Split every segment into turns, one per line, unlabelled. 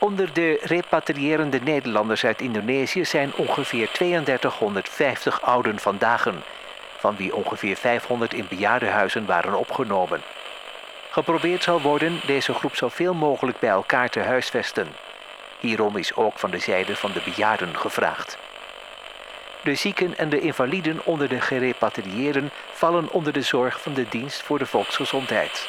Onder de repatriërende Nederlanders uit Indonesië zijn ongeveer 3250 ouden vandaag, van wie ongeveer 500 in bejaardenhuizen waren opgenomen. Geprobeerd zal worden deze groep zoveel mogelijk bij elkaar te huisvesten. Hierom is ook van de zijde van de bejaarden gevraagd. De zieken en de invaliden onder de gerepatrieerden vallen onder de zorg van de dienst voor de volksgezondheid.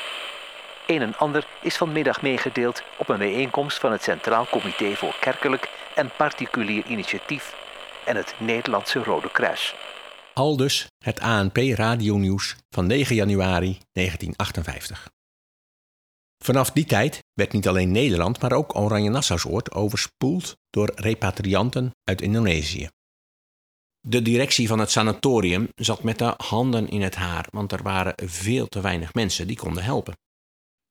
Een en ander is vanmiddag meegedeeld op een bijeenkomst van het Centraal Comité voor Kerkelijk en Particulier Initiatief en het Nederlandse Rode Kruis.
Aldus het ANP radionieuws van 9 januari 1958. Vanaf die tijd werd niet alleen Nederland, maar ook Oranje Nassausoord overspoeld door repatrianten uit Indonesië. De directie van het sanatorium zat met de handen in het haar, want er waren veel te weinig mensen die konden helpen.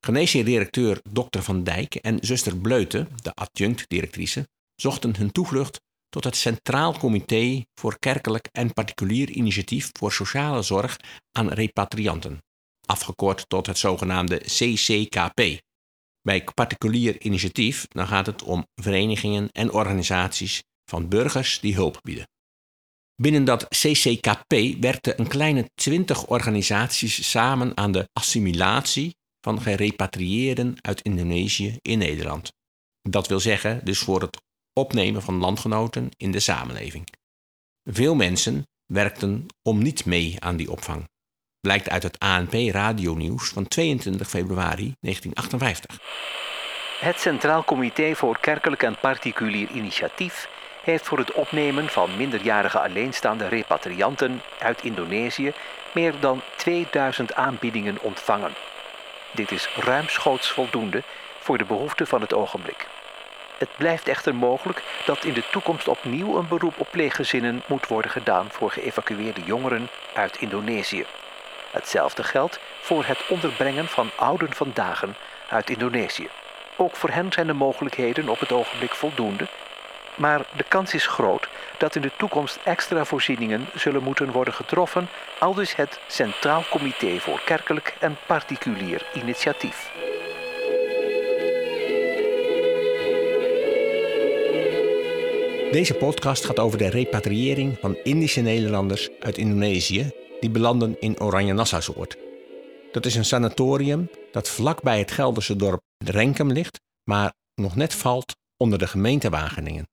Geneesheer-directeur Dr. Van Dijk en zuster Bleute, de adjunct-directrice, zochten hun toevlucht tot het Centraal Comité voor Kerkelijk en Particulier Initiatief voor Sociale Zorg aan Repatrianten, afgekort tot het zogenaamde CCKP. Bij particulier initiatief dan gaat het om verenigingen en organisaties van burgers die hulp bieden. Binnen dat CCKP werkten een kleine twintig organisaties samen aan de assimilatie van gerepatrieerden uit Indonesië in Nederland. Dat wil zeggen dus voor het opnemen van landgenoten in de samenleving. Veel mensen werkten om niet mee aan die opvang. Blijkt uit het ANP radionieuws van 22 februari 1958.
Het Centraal Comité voor Kerkelijk en Particulier Initiatief heeft voor het opnemen van minderjarige alleenstaande repatrianten uit Indonesië meer dan 2000 aanbiedingen ontvangen. Dit is ruimschoots voldoende voor de behoeften van het ogenblik. Het blijft echter mogelijk dat in de toekomst opnieuw een beroep op pleeggezinnen moet worden gedaan voor geëvacueerde jongeren uit Indonesië. Hetzelfde geldt voor het onderbrengen van ouden vandaag uit Indonesië. Ook voor hen zijn de mogelijkheden op het ogenblik voldoende, maar de kans is groot dat in de toekomst extra voorzieningen zullen moeten worden getroffen, aldus het Centraal Comité voor Kerkelijk en Particulier Initiatief.
Deze podcast gaat over de repatriëring van Indische Nederlanders uit Indonesië die belanden in Oranje Nassausoord. Dat is een sanatorium dat vlakbij het Gelderse dorp Renkum ligt, maar nog net valt onder de gemeente Wageningen.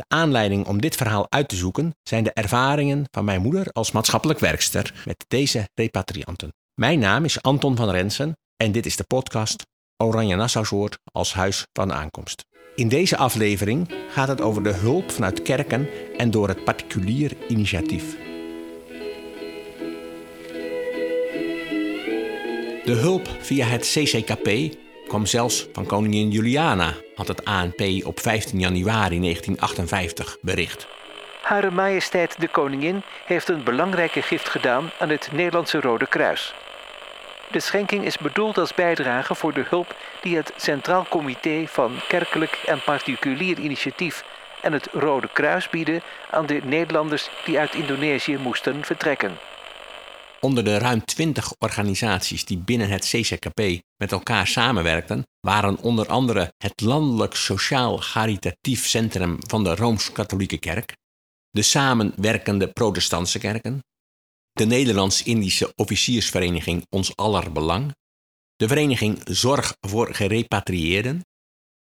De aanleiding om dit verhaal uit te zoeken zijn de ervaringen van mijn moeder als maatschappelijk werkster met deze repatrianten. Mijn naam is Anton van Rensen en dit is de podcast Oranje Nassausoord als huis van aankomst. In deze aflevering gaat het over de hulp vanuit kerken en door het particulier initiatief. De hulp via het CCKP kwam zelfs van koningin Juliana, had het ANP op 15 januari 1958 bericht.
Hare Majesteit de Koningin heeft een belangrijke gift gedaan aan het Nederlandse Rode Kruis. De schenking is bedoeld als bijdrage voor de hulp die het Centraal Comité van Kerkelijk en Particulier Initiatief en het Rode Kruis bieden aan de Nederlanders die uit Indonesië moesten vertrekken.
Onder de ruim 20 organisaties die binnen het CCKP met elkaar samenwerkten, waren onder andere het Landelijk Sociaal Caritatief Centrum van de Rooms-Katholieke Kerk, de samenwerkende Protestantse Kerken, de Nederlands-Indische Officiersvereniging Ons Aller Belang, de Vereniging Zorg voor Gerepatrieerden,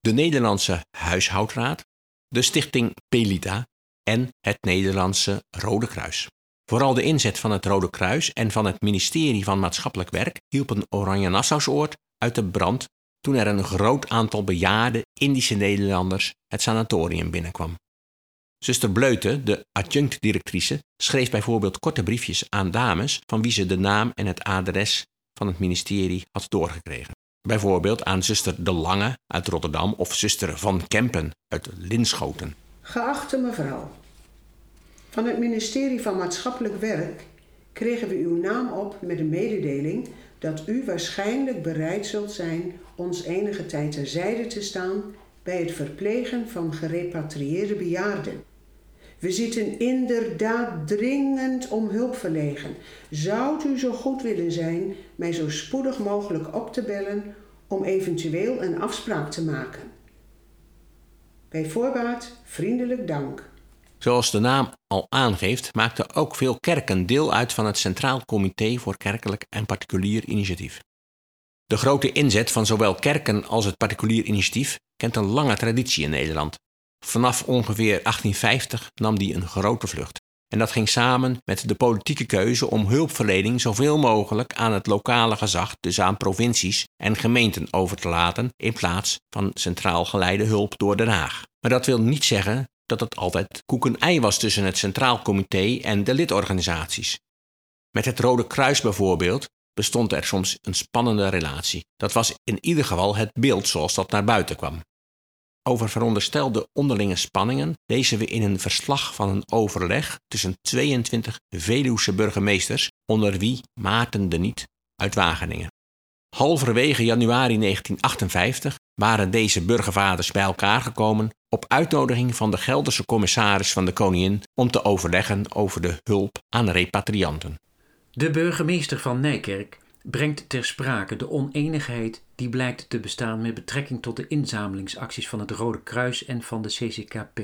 de Nederlandse Huishoudraad, de Stichting Pelita en het Nederlandse Rode Kruis. Vooral de inzet van het Rode Kruis en van het ministerie van Maatschappelijk Werk hielpen Oranje Nassausoord uit de brand toen er een groot aantal bejaarde Indische Nederlanders het sanatorium binnenkwam. Zuster Bleute, de adjunct-directrice, schreef bijvoorbeeld korte briefjes aan dames van wie ze de naam en het adres van het ministerie had doorgekregen. Bijvoorbeeld aan zuster De Lange uit Rotterdam of zuster Van Kempen uit Linschoten.
Geachte mevrouw, van het ministerie van Maatschappelijk Werk kregen we uw naam op met de mededeling dat u waarschijnlijk bereid zult zijn ons enige tijd terzijde te staan bij het verplegen van gerepatrieerde bejaarden. We zitten inderdaad dringend om hulp verlegen. Zou u zo goed willen zijn mij zo spoedig mogelijk op te bellen om eventueel een afspraak te maken? Bij voorbaat vriendelijk dank.
Zoals de naam al aangeeft, maakten ook veel kerken deel uit van het Centraal Comité voor Kerkelijk en Particulier Initiatief. De grote inzet van zowel kerken als het particulier initiatief kent een lange traditie in Nederland. Vanaf ongeveer 1850 nam die een grote vlucht. En dat ging samen met de politieke keuze om hulpverlening zoveel mogelijk aan het lokale gezag, dus aan provincies en gemeenten over te laten, in plaats van centraal geleide hulp door Den Haag. Maar dat wil niet zeggen dat het altijd koek-en-ei was tussen het Centraal Comité en de lidorganisaties. Met het Rode Kruis bijvoorbeeld bestond er soms een spannende relatie. Dat was in ieder geval het beeld zoals dat naar buiten kwam. Over veronderstelde onderlinge spanningen lezen we in een verslag van een overleg tussen 22 Veluwse burgemeesters, onder wie Maarten de Niet uit Wageningen. Halverwege januari 1958 waren deze burgervaders bij elkaar gekomen op uitnodiging van de Gelderse commissaris van de Koningin om te overleggen over de hulp aan repatrianten.
De burgemeester van Nijkerk brengt ter sprake de oneenigheid die blijkt te bestaan met betrekking tot de inzamelingsacties van het Rode Kruis en van de CCKP.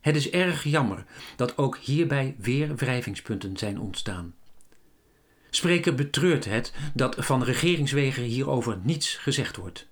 Het is erg jammer dat ook hierbij weer wrijvingspunten zijn ontstaan. Spreker betreurt het dat van regeringswegen hierover niets gezegd wordt.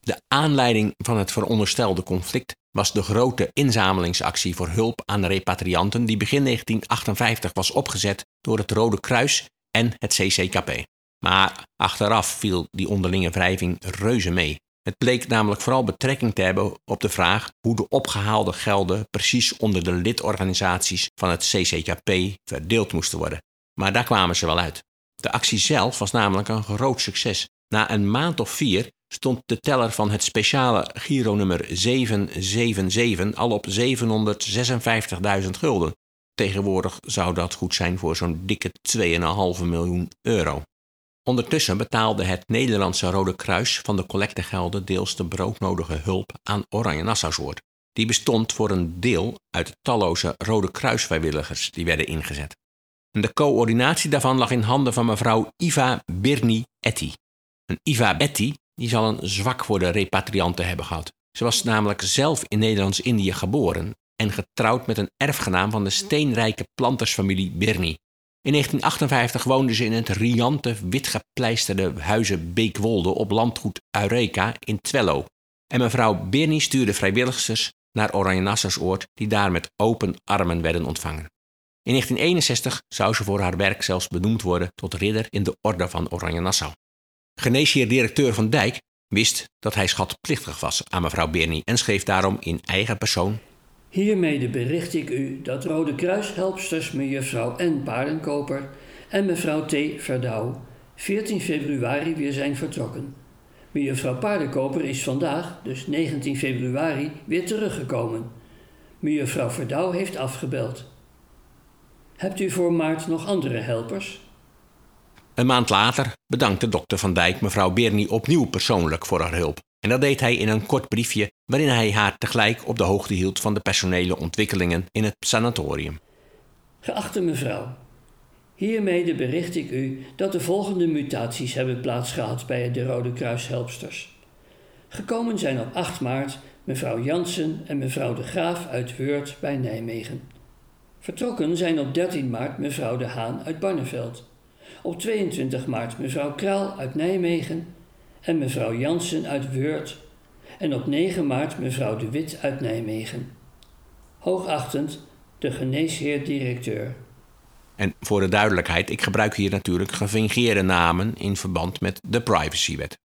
De aanleiding van het veronderstelde conflict was de grote inzamelingsactie voor hulp aan repatrianten die begin 1958 was opgezet door het Rode Kruis en het CCKP. Maar achteraf viel die onderlinge wrijving reuze mee. Het bleek namelijk vooral betrekking te hebben op de vraag hoe de opgehaalde gelden precies onder de lidorganisaties van het CCKP verdeeld moesten worden. Maar daar kwamen ze wel uit. De actie zelf was namelijk een groot succes. Na een maand of vier stond de teller van het speciale Giro-nummer 777 al op 756.000 gulden. Tegenwoordig zou dat goed zijn voor zo'n dikke 2,5 miljoen euro. Ondertussen betaalde het Nederlandse Rode Kruis van de collectegelden deels de broodnodige hulp aan Oranje Nassausoord. Die bestond voor een deel uit talloze Rode Kruisvrijwilligers die werden ingezet. De coördinatie daarvan lag in handen van mevrouw Iva Birni Etty. Een Iva Betty die zal een zwak voor de repatrianten hebben gehad. Ze was namelijk zelf in Nederlands-Indië geboren en getrouwd met een erfgenaam van de steenrijke plantersfamilie Birni. In 1958 woonde ze in het riante, witgepleisterde huizen Beekwolde op landgoed Eureka in Twello. En mevrouw Birni stuurde vrijwilligers naar Oranje Nassausoord die daar met open armen werden ontvangen. In 1961 zou ze voor haar werk zelfs benoemd worden tot ridder in de Orde van Oranje Nassau. Geneesheer-directeur Van Dijk wist dat hij schatplichtig was aan mevrouw Birni en schreef daarom in eigen persoon
Hiermede bericht ik u dat Rode Kruishelpsters mejuffrouw N. Paardenkoper en mevrouw T. Verdouw 14 februari weer zijn vertrokken. Mejuffrouw Paardenkoper is vandaag, dus 19 februari, weer teruggekomen. Mejuffrouw Verdouw heeft afgebeld. Hebt u voor maart nog andere helpers?
Een maand later bedankte dokter Van Dijk mevrouw Bernie opnieuw persoonlijk voor haar hulp. En dat deed hij in een kort briefje waarin hij haar tegelijk op de hoogte hield van de personele ontwikkelingen in het sanatorium.
Geachte mevrouw, hiermede bericht ik u dat de volgende mutaties hebben plaatsgehad bij de Rode Kruishelpsters. Gekomen zijn op 8 maart mevrouw Jansen en mevrouw de Graaf uit Weurt bij Nijmegen. Vertrokken zijn op 13 maart mevrouw de Haan uit Barneveld. Op 22 maart mevrouw Kraal uit Nijmegen en mevrouw Jansen uit Weurt en op 9 maart mevrouw De Wit uit Nijmegen. Hoogachtend de geneesheer-directeur.
En voor de duidelijkheid, ik gebruik hier natuurlijk gefingeerde namen in verband met de privacywet.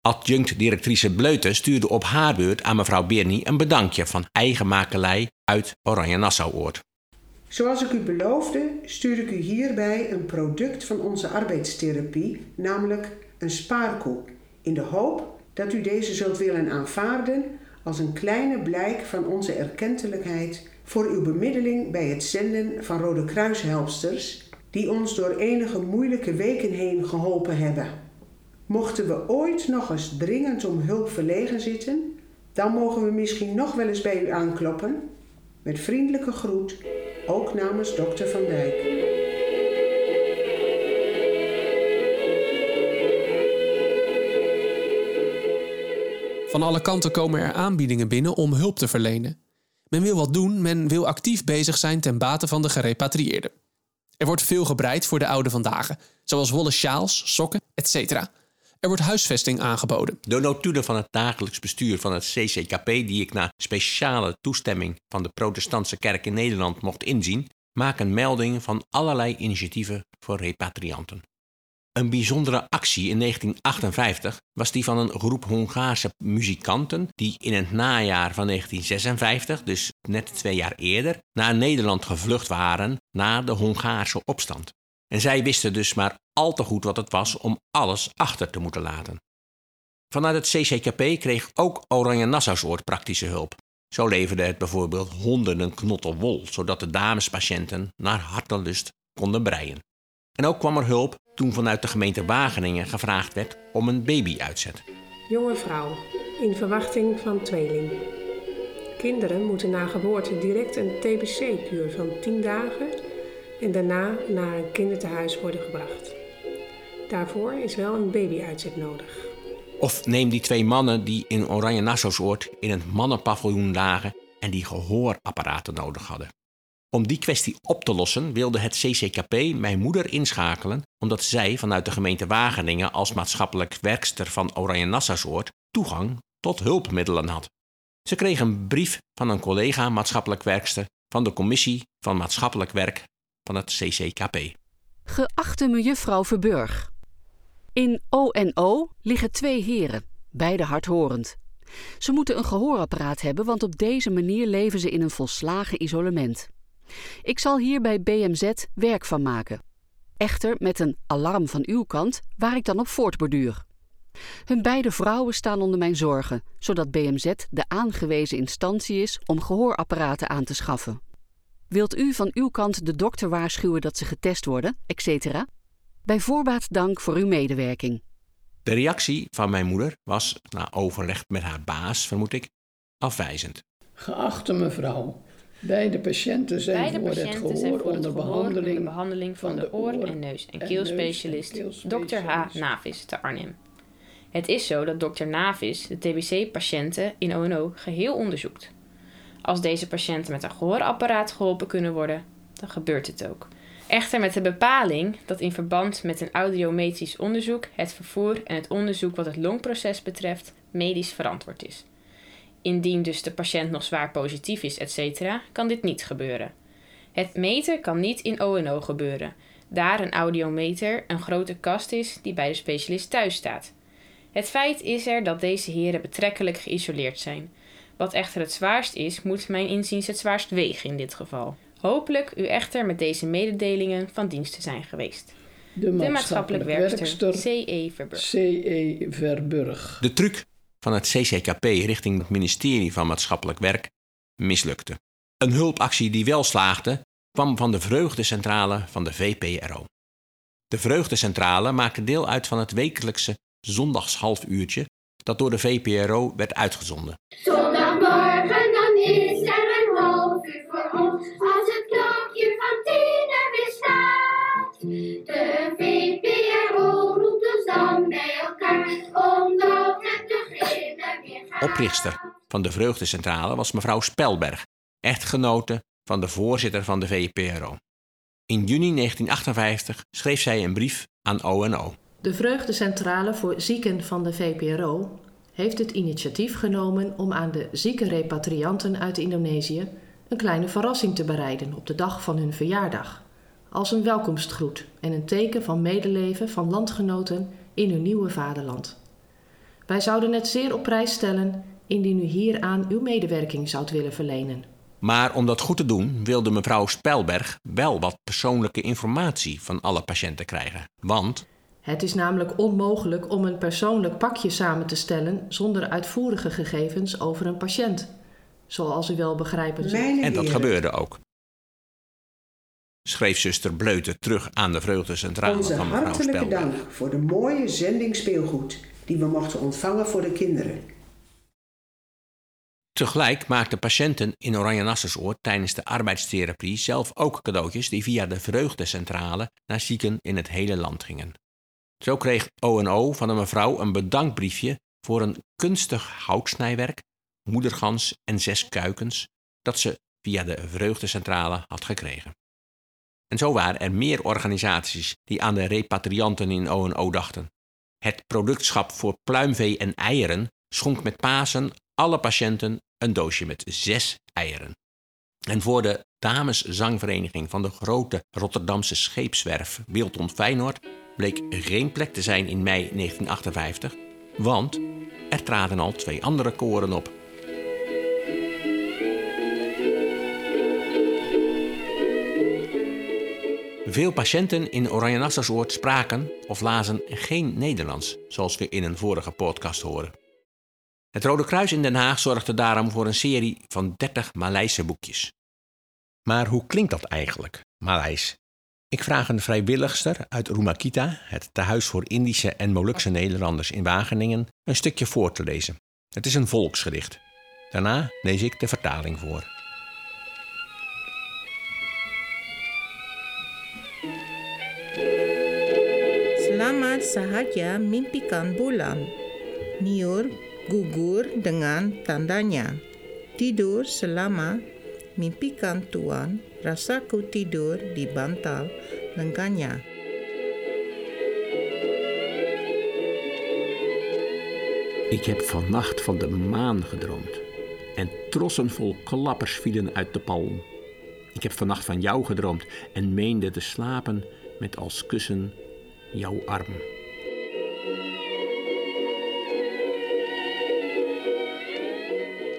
Adjunct-directrice Bleuten stuurde op haar beurt aan mevrouw Bernie een bedankje van eigen makelij uit Oranje Nassau-oord.
Zoals ik u beloofde, stuur ik u hierbij een product van onze arbeidstherapie, namelijk een spaarkoe, in de hoop dat u deze zult willen aanvaarden als een kleine blijk van onze erkentelijkheid voor uw bemiddeling bij het zenden van Rode Kruishelpsters, die ons door enige moeilijke weken heen geholpen hebben. Mochten we ooit nog eens dringend om hulp verlegen zitten, dan mogen we misschien nog wel eens bij u aankloppen. Met vriendelijke groet, ook namens dokter Van Dijk.
Van alle kanten komen er aanbiedingen binnen om hulp te verlenen. Men wil wat doen, men wil actief bezig zijn ten bate van de gerepatrieerden. Er wordt veel gebreid voor de oude vandaag, zoals wollen sjaals, sokken, etc. Er wordt huisvesting aangeboden.
De notulen van het dagelijks bestuur van het CCKP, die ik na speciale toestemming van de Protestantse Kerk in Nederland mocht inzien, maken melding van allerlei initiatieven voor repatrianten. Een bijzondere actie in 1958 was die van een groep Hongaarse muzikanten die in het najaar van 1956, dus net twee jaar eerder, naar Nederland gevlucht waren na de Hongaarse opstand. En zij wisten dus maar al te goed wat het was om alles achter te moeten laten. Vanuit het CCKP kreeg ook Oranje Nassausoord praktische hulp. Zo leverde het bijvoorbeeld honderden knotten wol, zodat de damespatiënten naar hartelust konden breien. En ook kwam er hulp toen vanuit de gemeente Wageningen gevraagd werd om een babyuitzet.
Jonge vrouw, in verwachting van tweeling. Kinderen moeten na geboorte direct een TBC-kuur van 10 dagen en daarna naar een kinderthuis worden gebracht. Daarvoor is wel een babyuitzet nodig.
Of neem die twee mannen die in Oranje Nassausoord in het mannenpaviljoen lagen en die gehoorapparaten nodig hadden. Om die kwestie op te lossen wilde het CCKP mijn moeder inschakelen, omdat zij vanuit de gemeente Wageningen als maatschappelijk werkster van Oranje Nassausoord toegang tot hulpmiddelen had. Ze kreeg een brief van een collega maatschappelijk werkster van de Commissie van Maatschappelijk Werk van het CCKP.
Geachte mejuffrouw Verburg. In ONO liggen twee heren, beide hardhorend. Ze moeten een gehoorapparaat hebben, want op deze manier leven ze in een volslagen isolement. Ik zal hier bij BMZ werk van maken. Echter met een alarm van uw kant waar ik dan op voortborduur. Hun beide vrouwen staan onder mijn zorgen, zodat BMZ de aangewezen instantie is om gehoorapparaten aan te schaffen. Wilt u van uw kant de dokter waarschuwen dat ze getest worden, etc.? Bij voorbaat dank voor uw medewerking.
De reactie van mijn moeder was, na overleg met haar baas, vermoed ik, afwijzend.
Geachte mevrouw, beide patiënten zijn
Beide
voor het gehoor
zijn voor het
onder
gehoor
behandeling,
onder behandeling van de oor- en neus- en keelspecialist Dr. H. Navis te Arnhem. Het is zo dat dokter Navis de TBC-patiënten in ONO geheel onderzoekt. Als deze patiënten met een gehoorapparaat geholpen kunnen worden, dan gebeurt het ook. Echter met de bepaling dat in verband met een audiometrisch onderzoek het vervoer en het onderzoek wat het longproces betreft medisch verantwoord is. Indien dus de patiënt nog zwaar positief is, etc., kan dit niet gebeuren. Het meten kan niet in ONO gebeuren, daar een audiometer een grote kast is die bij de specialist thuis staat. Het feit is er dat deze heren betrekkelijk geïsoleerd zijn. Wat echter het zwaarst is, moet mijn inziens het zwaarst wegen in dit geval. Hopelijk u echter met deze mededelingen van dienst te zijn geweest.
de
De maatschappelijk werkster C.E. Verburg.
C.E. Verburg.
De truc van het CCKP richting het ministerie van Maatschappelijk Werk mislukte. Een hulpactie die wel slaagde, kwam van de Vreugdecentrale van de VPRO. De Vreugdecentrale maakte deel uit van het wekelijkse zondagshalfuurtje dat door de VPRO werd uitgezonden. Oprichter van de Vreugdecentrale was mevrouw Spelberg, echtgenote van de voorzitter van de VPRO. In juni 1958 schreef zij een brief aan ONO.
De Vreugdecentrale voor Zieken van de VPRO heeft het initiatief genomen om aan de zieke repatrianten uit Indonesië een kleine verrassing te bereiden op de dag van hun verjaardag. Als een welkomstgroet en een teken van medeleven van landgenoten in hun nieuwe vaderland. Wij zouden het zeer op prijs stellen indien u hieraan uw medewerking zoudt willen verlenen.
Maar om dat goed te doen wilde mevrouw Spelberg wel wat persoonlijke informatie van alle patiënten krijgen. Want
Het is namelijk onmogelijk om een persoonlijk pakje samen te stellen zonder uitvoerige gegevens over een patiënt. Zoals u wel begrijpen zult.
Mijn
En dat
heren,
gebeurde ook. Schreef zuster Bleute terug aan de Vreugdecentrale
Onze
van mevrouw
hartelijke
Spelberg.
dank voor de mooie zending speelgoed die we mochten ontvangen voor de kinderen.
Tegelijk maakten patiënten in Oranje Nassausoord tijdens de arbeidstherapie zelf ook cadeautjes die via de Vreugdecentrale naar zieken in het hele land gingen. Zo kreeg ONO van een mevrouw een bedankbriefje voor een kunstig houtsnijwerk, moedergans en zes kuikens dat ze via de vreugdecentrale had gekregen. En zo waren er meer organisaties die aan de repatrianten in O&O dachten. Het productschap voor pluimvee en eieren schonk met Pasen alle patiënten een doosje met zes eieren. En voor de dameszangvereniging van de grote Rotterdamse scheepswerf Wilton Feyenoord bleek geen plek te zijn in mei 1958, want er traden al twee andere koren op. Veel patiënten in Oranje Nassausoord spraken of lazen geen Nederlands, zoals we in een vorige podcast horen. Het Rode Kruis in Den Haag zorgde daarom voor een serie van 30 Maleise boekjes. Maar hoe klinkt dat eigenlijk, Maleis? Ik vraag een vrijwilligster uit Rumakita, het tehuis voor Indische en Molukse Nederlanders in Wageningen, een stukje voor te lezen. Het is een volksgedicht. Daarna lees ik de vertaling voor.
Sahaja mimpikan bulan. Niur gugur dengan tandanya. Tidur selama mimpikan Tuan, rasaku tidur di bantal lengannya.
Ik heb vannacht van de maan gedroomd. En trossen vol klappers vielen uit de palm. Ik heb vannacht van jou gedroomd en meende te slapen met als kussen jouw arm.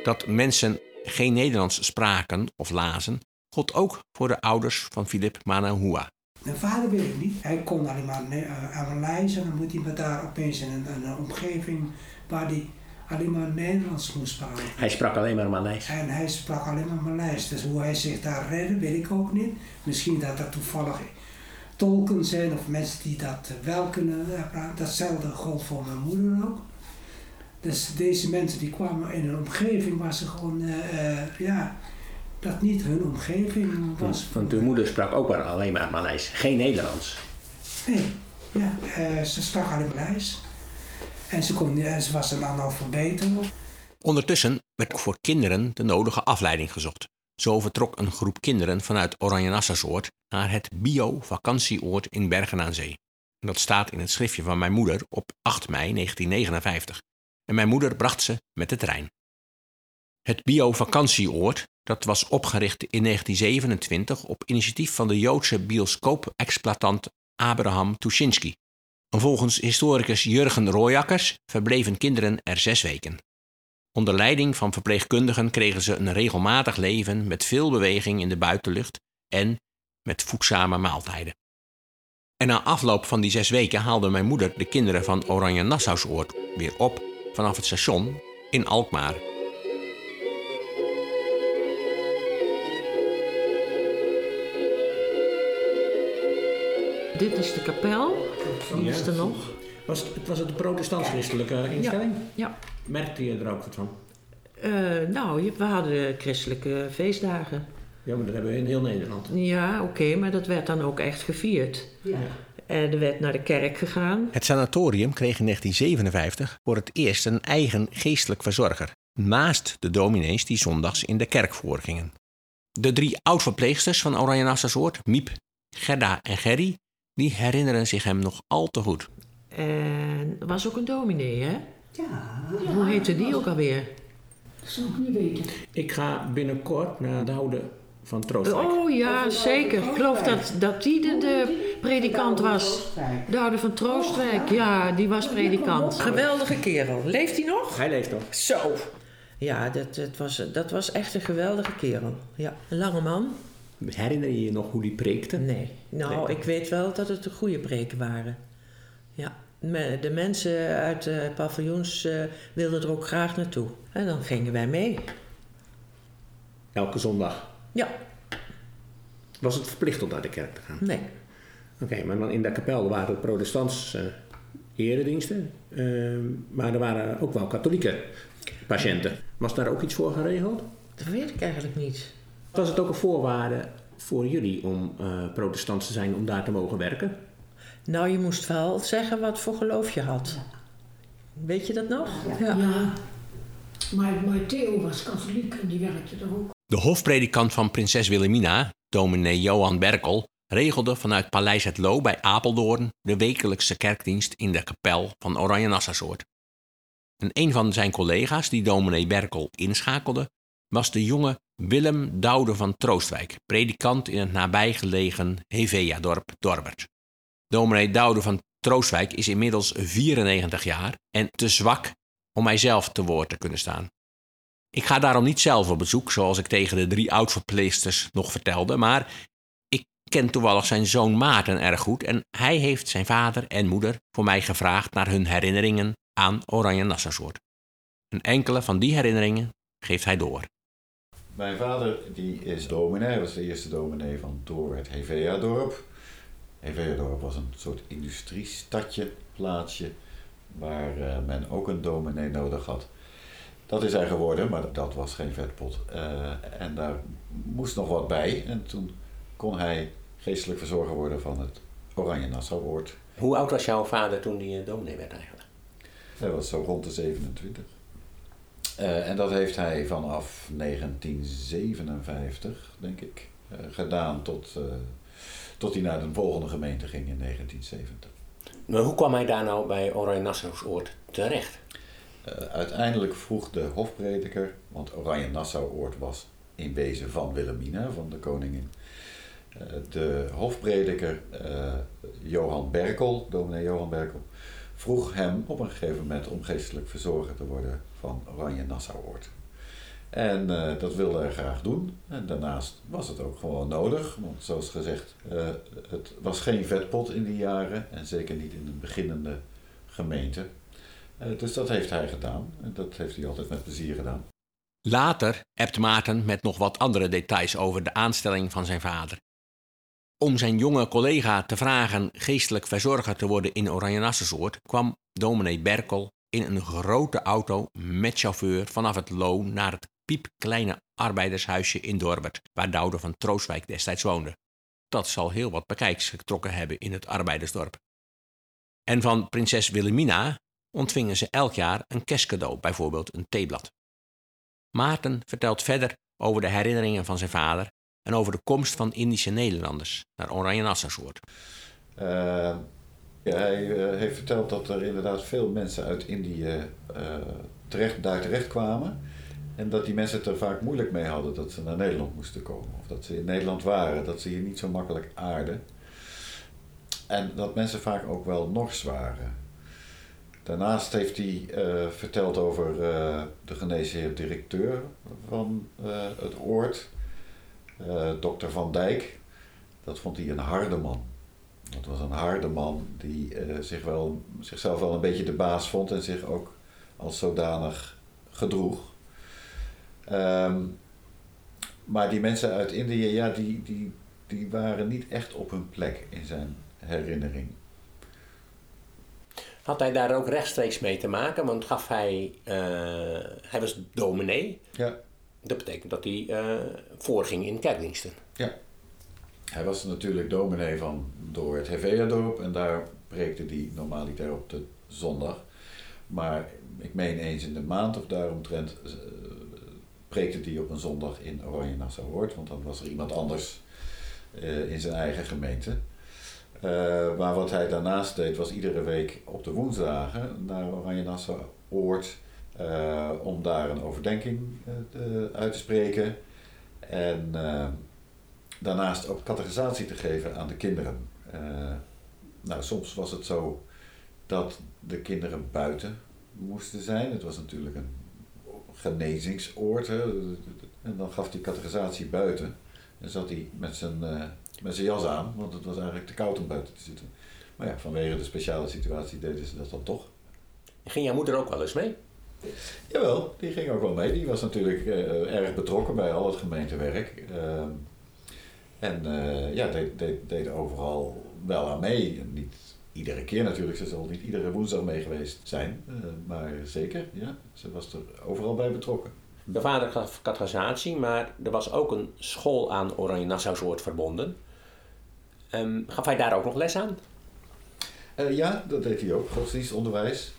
Dat mensen geen Nederlands spraken of lazen, God ook voor de ouders van Philip Manahua.
Mijn vader weet ik niet. Hij kon alleen maar Maleis en dan moet hij met daar opeens in een, een, omgeving waar hij alleen maar Nederlands moest praten.
Hij sprak alleen maar Maleis.
En hij sprak alleen maar Maleis. Dus hoe hij zich daar redde, weet ik ook niet. Misschien dat er toevallig tolken zijn of mensen die dat wel kunnen praten. Datzelfde gold voor mijn moeder ook. Dus deze mensen die kwamen in een omgeving waar ze gewoon, uh, ja, dat niet hun omgeving was.
Want uw moeder sprak ook maar alleen maar Maleis, geen Nederlands.
Nee, ja, uh, ze sprak alleen Maleis. En ze, kon, uh, ze was een analfabeet.
Ondertussen werd voor kinderen de nodige afleiding gezocht. Zo vertrok een groep kinderen vanuit Oranje Nassausoord naar het bio-vakantieoord in Bergen aan Zee. Dat staat in het schriftje van mijn moeder op 8 mei 1959 en mijn moeder bracht ze met de trein. Het bio-vakantieoord, dat was opgericht in 1927 op initiatief van de Joodse bioscoop-exploitant Abraham Tuschinski. volgens historicus Jurgen Rooyakkers verbleven kinderen er zes weken. Onder leiding van verpleegkundigen kregen ze een regelmatig leven met veel beweging in de buitenlucht en met voedzame maaltijden. En na afloop van die zes weken haalde mijn moeder de kinderen van Oranje Nassausoord weer op vanaf het station in Alkmaar.
Dit is de kapel. Die is er nog.
Was het, was het een protestants-christelijke instelling?
Ja. ja.
Merkte je er ook wat van?
Uh, nou, we hadden christelijke feestdagen.
Ja, maar dat hebben we in heel Nederland.
Ja, oké, maar dat werd dan ook echt gevierd. Ja. En er werd naar de kerk gegaan.
Het sanatorium kreeg in 1957 voor het eerst een eigen geestelijk verzorger. Naast de dominees die zondags in de kerk voorgingen. De drie oud-verpleegsters van Oranje Nassausoort, Miep, Gerda en Gerry, die herinneren zich hem nog al te goed.
En er was ook een dominee, hè?
Ja.
Hoe heette die ook alweer?
Dat zou ik niet weten.
Ik ga binnenkort naar de oude van Troostwijk.
Oh ja, zeker. Ik geloof dat, dat die de, de predikant was. De oude van Troostwijk, ja, die was predikant. Geweldige kerel. Leeft hij nog?
Hij leeft nog.
Zo. Ja, dat, dat, was, dat was echt een geweldige kerel. Ja, een lange man.
Herinner je je nog hoe die preekte?
Nee. Nou, ik weet wel dat het de goede preken waren. Ja. De mensen uit de paviljoens uh, wilden er ook graag naartoe. En dan gingen wij mee.
Elke zondag?
Ja.
Was het verplicht om naar de kerk te gaan?
Nee.
Oké, maar dan in de kapel waren het protestantse uh, erediensten. Uh, maar er waren ook wel katholieke patiënten. Was daar ook iets voor geregeld?
Dat weet ik eigenlijk niet.
Was het ook een voorwaarde voor jullie om uh, protestant te zijn om daar te mogen werken?
Nou, je moest wel zeggen wat voor geloof je had. Weet je dat nog?
Ja. ja. Maar, maar Theo was katholiek en die werkte er ook.
De hofpredikant van prinses Wilhelmina, dominee Johan Berkel, regelde vanuit Paleis het Loo bij Apeldoorn de wekelijkse kerkdienst in de kapel van Oranje Nassausoort. En een van zijn collega's die dominee Berkel inschakelde, was de jonge Willem Doude van Troostwijk, predikant in het nabijgelegen Hevea-dorp Dorbert. Dominee Doude van Troostwijk is inmiddels 94 jaar en te zwak om mijzelf te woord te kunnen staan. Ik ga daarom niet zelf op bezoek, zoals ik tegen de drie oudverpleegsters nog vertelde, maar ik ken toevallig zijn zoon Maarten erg goed en hij heeft zijn vader en moeder voor mij gevraagd naar hun herinneringen aan Oranje Nassausoort. Een enkele van die herinneringen geeft hij door.
Mijn vader die is dominee, was de eerste dominee van Doorwerd Hevea-dorp. Hevea-dorp was een soort industriestadje, plaatsje, waar uh, men ook een dominee nodig had. Dat is hij geworden, maar dat was geen vetpot. Uh, en daar moest nog wat bij. En toen kon hij geestelijk verzorger worden van het Oranje Nassau-oord.
Hoe oud was jouw vader toen hij uh, dominee werd eigenlijk?
Hij was zo rond de 27. Uh, en dat heeft hij vanaf 1957, denk ik, gedaan tot, tot hij naar de volgende gemeente ging in 1970.
Maar hoe kwam hij daar nou bij Oranje Nassauoord terecht?
uiteindelijk vroeg de hofprediker, want Oranje Nassauoord was in wezen van Wilhelmina, van de koningin. de hofprediker Johan Berkel, dominee Johan Berkel, vroeg hem op een gegeven moment om geestelijk verzorger te worden van Oranje Nassauoord. En uh, dat wilde hij graag doen. En daarnaast was het ook gewoon nodig. Want zoals gezegd, uh, het was geen vetpot in die jaren. En zeker niet in een beginnende gemeente. Uh, dus dat heeft hij gedaan. En dat heeft hij altijd met plezier gedaan.
Later hebt Maarten met nog wat andere details over de aanstelling van zijn vader. Om zijn jonge collega te vragen geestelijk verzorger te worden in Oranje kwam dominee Berkel in een grote auto met chauffeur vanaf het Loo naar het piepkleine arbeidershuisje in Dorbert, waar Doude van Troostwijk destijds woonde. Dat zal heel wat bekijks getrokken hebben in het arbeidersdorp. En van prinses Wilhelmina ontvingen ze elk jaar een kerstcadeau, bijvoorbeeld een theeblad. Maarten vertelt verder over de herinneringen van zijn vader en over de komst van Indische Nederlanders naar Oranje Nassausoort.
Uh, ja, hij uh, heeft verteld dat er inderdaad veel mensen uit Indië uh, terecht, daar terecht kwamen. En dat die mensen het er vaak moeilijk mee hadden dat ze naar Nederland moesten komen. Of dat ze in Nederland waren, dat ze hier niet zo makkelijk aarden. En dat mensen vaak ook wel nors waren. Daarnaast heeft hij uh, verteld over de geneesheer directeur van het oord, dokter Van Dijk. Dat vond hij een harde man. Dat was een harde man die zich wel, zichzelf wel een beetje de baas vond en zich ook als zodanig gedroeg. Um, maar die mensen uit Indië, ja, die, die, die waren niet echt op hun plek in zijn herinnering.
Had hij daar ook rechtstreeks mee te maken? Want gaf hij, uh, hij was dominee.
Ja.
Dat betekent dat hij uh, voorging in kerkdiensten.
Ja. Hij was natuurlijk dominee van door het Hevea-dorp en daar preekte hij normaliter op de zondag. Maar ik meen eens in de maand of daaromtrent uh, preekte hij op een zondag in Oranje Nassau-Hoort, want dan was er iemand anders uh, in zijn eigen gemeente. Uh, maar wat hij daarnaast deed was iedere week op de woensdagen naar Oranje Nassau-Oord om daar een overdenking uit te spreken. En daarnaast ook categorisatie te geven aan de kinderen. Nou, soms was het zo dat de kinderen buiten moesten zijn. Het was natuurlijk een genezingsoord. Hè. En dan gaf hij categorisatie buiten. En zat hij met zijn, uh, met zijn jas aan, want het was eigenlijk te koud om buiten te zitten. Maar ja, vanwege de speciale situatie deden ze dat dan toch.
Ging jouw moeder ook wel eens mee?
Jawel, die ging ook wel mee. Die was natuurlijk uh, erg betrokken bij al het gemeentewerk. Uh, en uh, ja, deed, deed, deed overal wel aan mee. Niet iedere keer natuurlijk, ze zal niet iedere woensdag mee geweest zijn. Uh, maar zeker, ja, ze was er overal bij betrokken.
De vader gaf categorisatie, maar er was ook een school aan Oranje Nassausoort verbonden. Um, gaf hij daar ook nog les aan?
Uh, ja, dat deed hij ook, godsdienstonderwijs.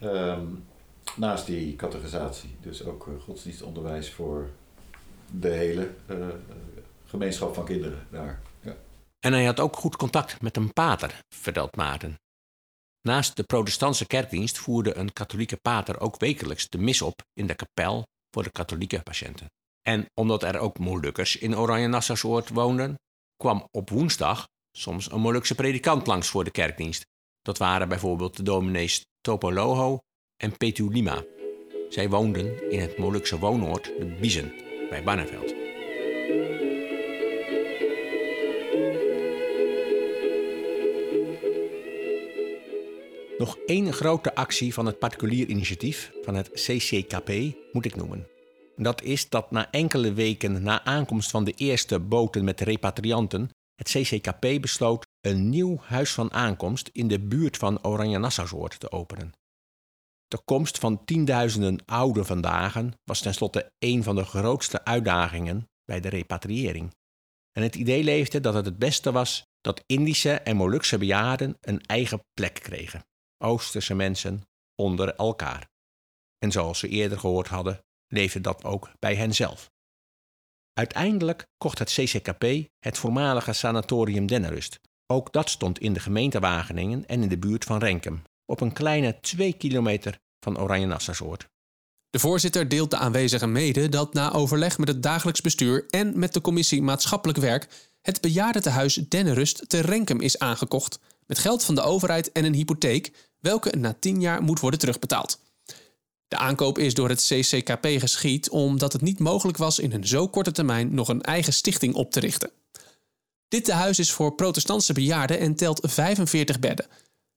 Ehm, naast die categorisatie, dus ook uh, godsdienstonderwijs voor de hele uh, gemeenschap van kinderen daar.
En hij had ook goed contact met een pater, vertelt Maarten. Naast de protestantse kerkdienst voerde een katholieke pater ook wekelijks de mis op in de kapel voor de katholieke patiënten. En omdat er ook Molukkers in Oranje Nassausoord woonden, kwam op woensdag soms een Molukse predikant langs voor de kerkdienst. Dat waren bijvoorbeeld de dominees Topoloho en Petulima. Zij woonden in het Molukse woonoord de Biezen bij Barneveld. Nog één grote actie van het particulier initiatief van het CCKP moet ik noemen. Dat is dat na enkele weken na aankomst van de eerste boten met repatrianten, het CCKP besloot een nieuw huis van aankomst in de buurt van Oranje Nassausoord te openen. De komst van tienduizenden oude vandaag was tenslotte een van de grootste uitdagingen bij de repatriëring. En het idee leefde dat het het beste was dat Indische en Molukse bejaarden een eigen plek kregen. Oosterse mensen onder elkaar. En zoals we eerder gehoord hadden, leefde dat ook bij henzelf. Uiteindelijk kocht het CCKP het voormalige sanatorium Dennerust. Ook dat stond in de gemeente Wageningen en in de buurt van Renkum, op een kleine twee kilometer van Oranje-Nassausoord.
De voorzitter deelt de aanwezigen mede dat na overleg met het dagelijks bestuur en met de commissie Maatschappelijk Werk het bejaardentehuis Dennerust te Renkum is aangekocht, met geld van de overheid en een hypotheek, welke na tien jaar moet worden terugbetaald. De aankoop is door het CCKP geschied omdat het niet mogelijk was in een zo korte termijn nog een eigen stichting op te richten. Dit tehuis is voor protestantse bejaarden en telt 45 bedden.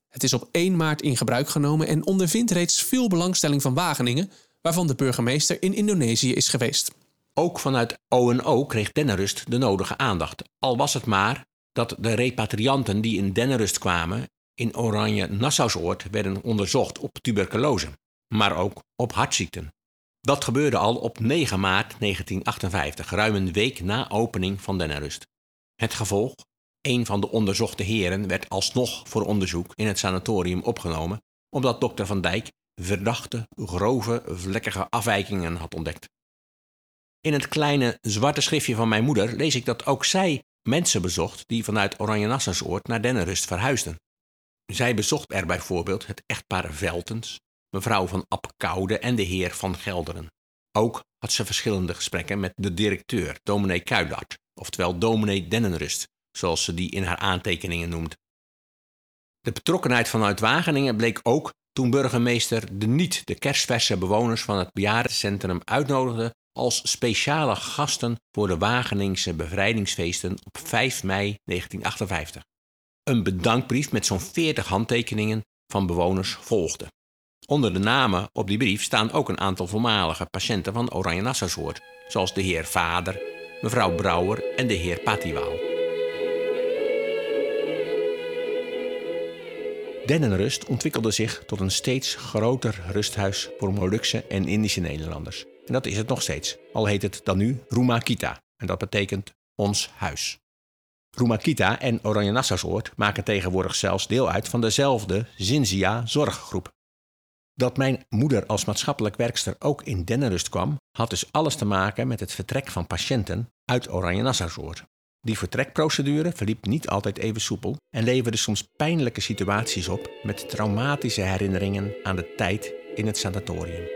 Het is op 1 maart in gebruik genomen en ondervindt reeds veel belangstelling van Wageningen, waarvan de burgemeester in Indonesië is geweest.
Ook vanuit ONO kreeg Dennerust de nodige aandacht, al was het maar dat de repatrianten die in Dennerust kwamen in Oranje Nassausoord werden onderzocht op tuberculose maar ook op hartziekten. Dat gebeurde al op 9 maart 1958, ruim een week na opening van Dennerust. Het gevolg? Een van de onderzochte heren werd alsnog voor onderzoek in het sanatorium opgenomen, omdat dokter Van Dijk verdachte, grove, vlekkige afwijkingen had ontdekt. In het kleine zwarte schriftje van mijn moeder lees ik dat ook zij mensen bezocht die vanuit Oranje Nassausoord naar Dennerust verhuisden. Zij bezocht er bijvoorbeeld het echtpaar Veltens, mevrouw van Apkoude en de heer van Gelderen. Ook had ze verschillende gesprekken met de directeur, dominee Kuilart, oftewel dominee Dennenrust, zoals ze die in haar aantekeningen noemt. De betrokkenheid vanuit Wageningen bleek ook toen burgemeester de niet de kerstverse bewoners van het bejaardencentrum uitnodigde als speciale gasten voor de Wageningse bevrijdingsfeesten op 5 mei 1958. Een bedankbrief met zo'n 40 handtekeningen van bewoners volgde. Onder de namen op die brief staan ook een aantal voormalige patiënten van Oranje Nassausoort, zoals de heer Vader, mevrouw Brouwer en de heer Patiwaal. Dennenrust ontwikkelde zich tot een steeds groter rusthuis voor Molukse en Indische Nederlanders. En dat is het nog steeds, al heet het dan nu Rumakita, en dat betekent ons huis. Rumakita en Oranje Nassausoort maken tegenwoordig zelfs deel uit van dezelfde Zinzia zorggroep. Dat mijn moeder als maatschappelijk werkster ook in Dennenrust kwam, had dus alles te maken met het vertrek van patiënten uit Oranje Nassausoord. Die vertrekprocedure verliep niet altijd even soepel en leverde soms pijnlijke situaties op met traumatische herinneringen aan de tijd in het sanatorium.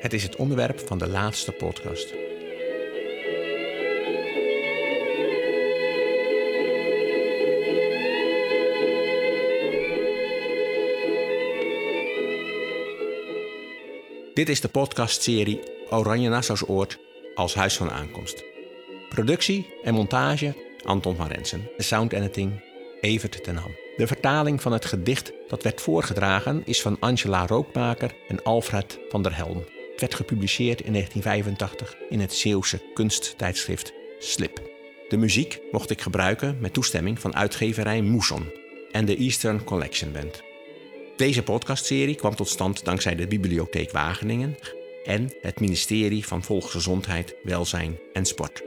Het is het onderwerp van de laatste podcast. Dit is de podcastserie Oranje Nassausoord als huis van aankomst. Productie en montage Anton van Rensen. De sound editing Evert ten Ham. De vertaling van het gedicht dat werd voorgedragen is van Angela Rookmaker en Alfred van der Helm. Het werd gepubliceerd in 1985 in het Zeeuwse kunsttijdschrift Slip. De muziek mocht ik gebruiken met toestemming van uitgeverij Mousson en de Eastern Collection Band. Deze podcastserie kwam tot stand dankzij de Bibliotheek Wageningen en het ministerie van Volksgezondheid, Welzijn en Sport.